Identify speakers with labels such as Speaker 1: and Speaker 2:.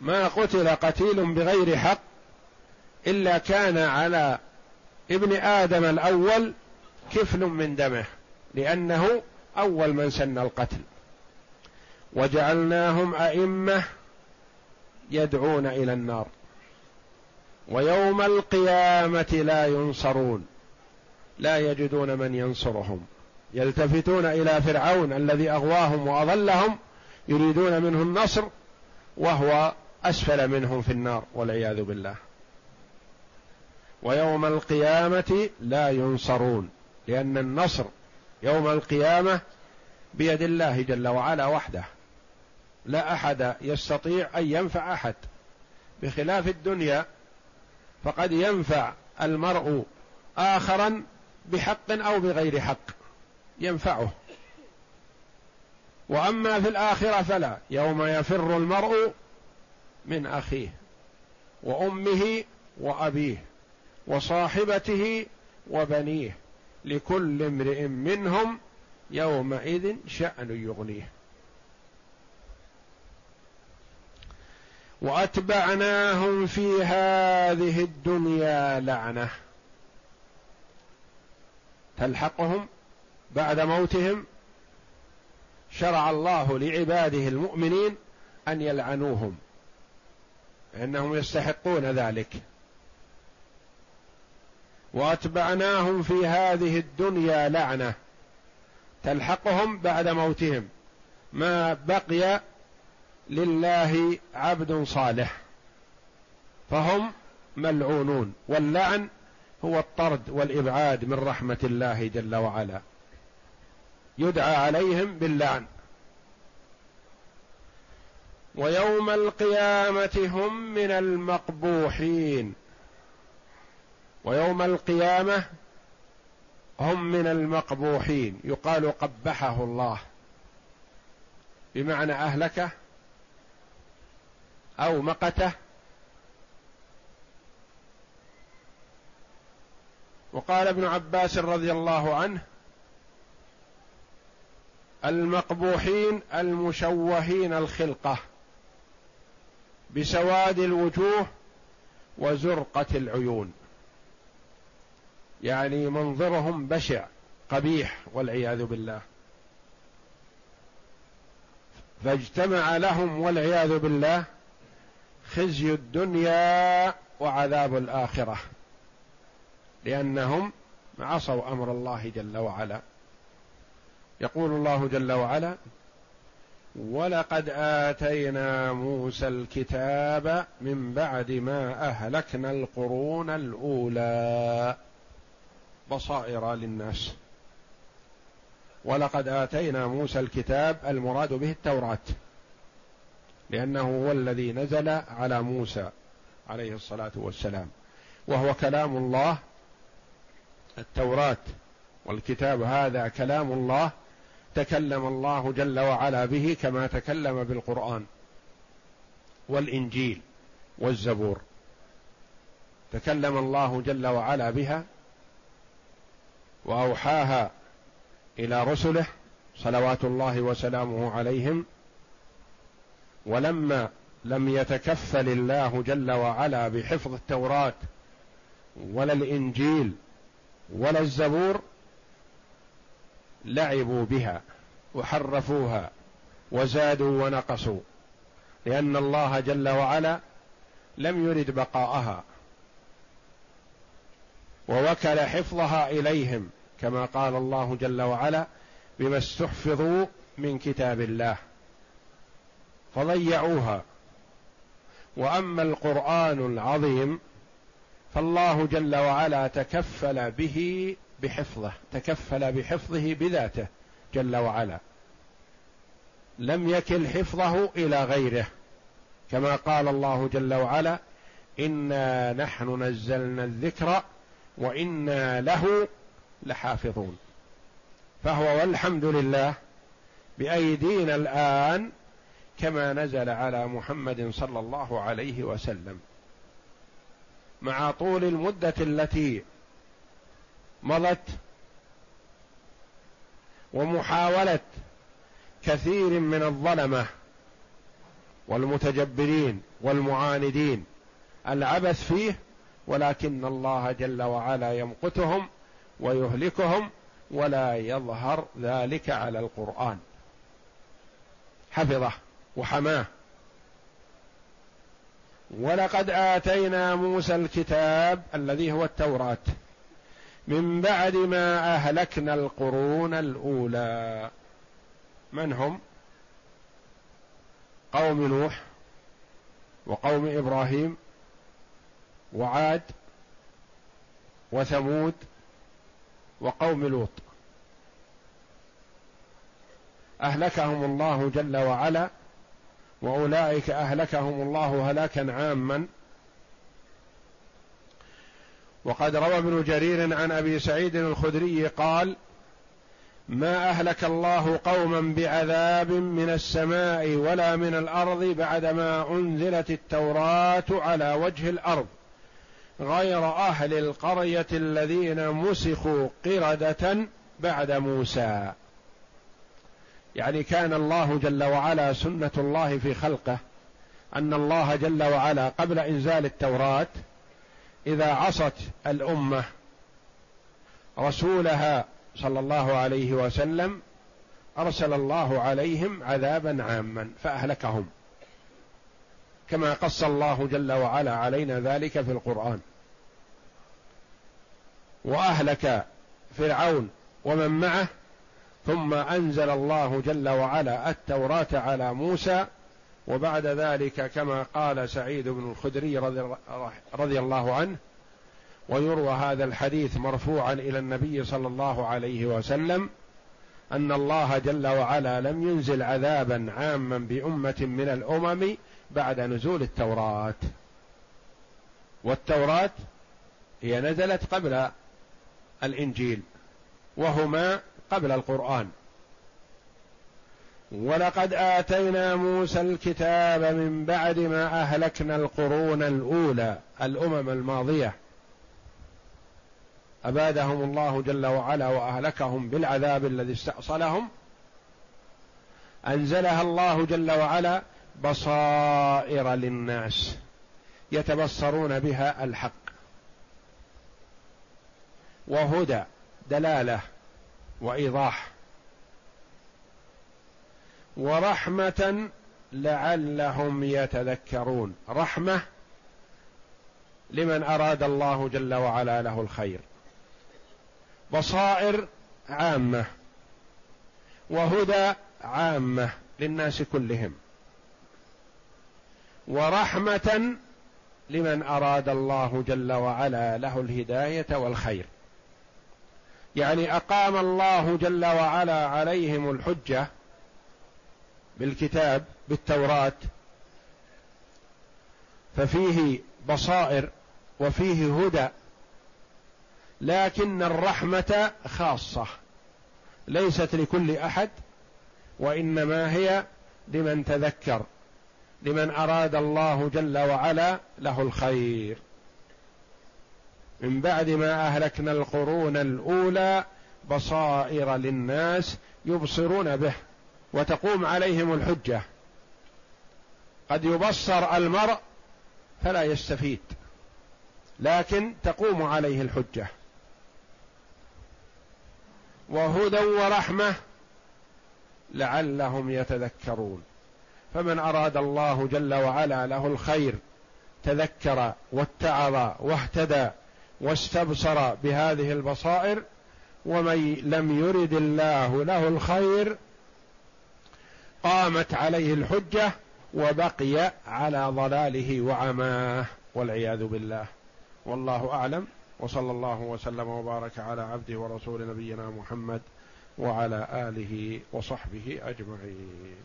Speaker 1: ما قتل قتيل بغير حق إلا كان على ابن آدم الأول كفل من دمه لأنه أول من سن القتل. وجعلناهم أئمة يدعون إلى النار. ويوم القيامة لا ينصرون لا يجدون من ينصرهم. يلتفتون إلى فرعون الذي أغواهم وأضلهم يريدون منه النصر وهو أسفل منهم في النار والعياذ بالله. ويوم القيامة لا ينصرون لأن النصر يوم القيامة بيد الله جل وعلا وحده. لا أحد يستطيع أن ينفع أحد. بخلاف الدنيا فقد ينفع المرء اخرا بحق أو بغير حق ينفعه. وأما في الآخرة فلا يوم يفر المرء من أخيه وأمه وأبيه وصاحبته وبنيه لكل امرئ منهم يومئذ شأن يغنيه. وأتبعناهم في هذه الدنيا لعنة. تلحقهم بعد موتهم شرع الله لعباده المؤمنين أن يلعنوهم. إنهم يستحقون ذلك. وأتبعناهم في هذه الدنيا لعنة تلحقهم بعد موتهم. ما بقي لله عبد صالح. فهم ملعونون. واللعن هو الطرد والإبعاد من رحمة الله جل وعلا. يدعى عليهم باللعن. ويوم القيامة هم من المقبوحين. ويوم القيامة هم من المقبوحين. يقال قبحه الله. بمعنى أهلكه أو مقته. وقال ابن عباس رضي الله عنه المقبوحين المشوهين الخلقة. بسواد الوجوه وزرقة العيون. يعني منظرهم بشع قبيح والعياذ بالله. فاجتمع لهم والعياذ بالله خزي الدنيا وعذاب الآخرة لأنهم عصوا أمر الله جل وعلا. يقول الله جل وعلا ولقد آتينا موسى الكتاب من بعد ما أهلكنا القرون الأولى. بصائر للناس. ولقد آتينا موسى الكتاب المراد به التوراة. لأنه هو الذي نزل على موسى عليه الصلاة والسلام. وهو كلام الله. التوراة والكتاب هذا كلام الله. تكلم الله جل وعلا به كما تكلم بالقرآن والإنجيل والزبور. تكلم الله جل وعلا بها وأوحاها إلى رسله صلوات الله وسلامه عليهم. ولما لم يتكفل الله جل وعلا بحفظ التوراة ولا الإنجيل ولا الزبور لعبوا بها وحرفوها وزادوا ونقصوا لأن الله جل وعلا لم يرد بقاءها ووكل حفظها إليهم كما قال الله جل وعلا بما استحفظوا من كتاب الله فضيعوها. وأما القرآن العظيم فالله جل وعلا تكفل به بحفظه تكفل بحفظه بذاته جل وعلا. لم يكل حفظه إلى غيره كما قال الله جل وعلا إنا نحن نزلنا الذكر وإنا له لحافظون فهو والحمد لله بأيدينا الآن كما نزل على محمد صلى الله عليه وسلم. مع طول المدة التي مضت ومحاوله كثير من الظلمة والمتجبرين والمعاندين. العبث فيه ولكن الله جل وعلا يمقتهم ويهلكهم ولا يظهر ذلك على القرآن. حفظه وحماه. ولقد آتينا موسى الكتاب الذي هو التوراة. من بعد ما أهلكنا القرون الأولى. من هم؟ قوم نوح وقوم إبراهيم وعاد وثمود وقوم لوط. أهلكهم الله جل وعلا وأولئك أهلكهم الله هلاكا عاما. وقد روى ابن جرير عن أبي سعيد الخدري قال ما أهلك الله قوما بعذاب من السماء ولا من الأرض بعدما أنزلت التوراة على وجه الأرض غير أهل القرية الذين مسخوا قردة بعد موسى. يعني كان الله جل وعلا سنة الله في خلقه أن الله جل وعلا قبل إنزال التوراة إذا عصت الأمة رسولها صلى الله عليه وسلم أرسل الله عليهم عذابا عاما فأهلكهم. كما قص الله جل وعلا علينا ذلك في القرآن. وأهلك فرعون ومن معه ثم أنزل الله جل وعلا التوراة على موسى وبعد ذلك كما قال سعيد بن الخدري رضي, الله عنه ويروى هذا الحديث مرفوعا إلى النبي صلى الله عليه وسلم أن الله جل وعلا لم ينزل عذابا عاما بأمة من الأمم بعد نزول التوراة. والتوراة هي نزلت قبل الإنجيل وهما قبل القرآن. ولقد آتينا موسى الكتاب من بعد ما أهلكنا القرون الأولى الأمم الماضية. أبادهم الله جل وعلا وأهلكهم بالعذاب الذي استأصلهم. أنزلها الله جل وعلا بصائر للناس يتبصرون بها الحق. وهدى دلالة وإيضاح. ورحمة لعلهم يتذكرون. رحمة لمن أراد الله جل وعلا له الخير. بصائر عامة. وهدى عامة للناس كلهم. ورحمة لمن أراد الله جل وعلا له الهداية والخير. يعني أقام الله جل وعلا عليهم الحجة بالكتاب بالتوراة ففيه بصائر وفيه هدى لكن الرحمة خاصة ليست لكل أحد وإنما هي لمن تذكر لمن أراد الله جل وعلا له الخير. من بعد ما أهلكنا القرون الأولى بصائر للناس يبصرون به. وتقوم عليهم الحجة. قد يبصر المرء فلا يستفيد لكن تقوم عليه الحجة. وهدى ورحمة لعلهم يتذكرون. فمن أراد الله جل وعلا له الخير تذكر واتعظ واهتدى واستبصر بهذه البصائر ومن لم يرد الله له الخير قامت عليه الحجة وبقي على ضلاله وعماه والعياذ بالله. والله أعلم. وصلى الله وسلم وبارك على عبده ورسول نبينا محمد وعلى آله وصحبه أجمعين.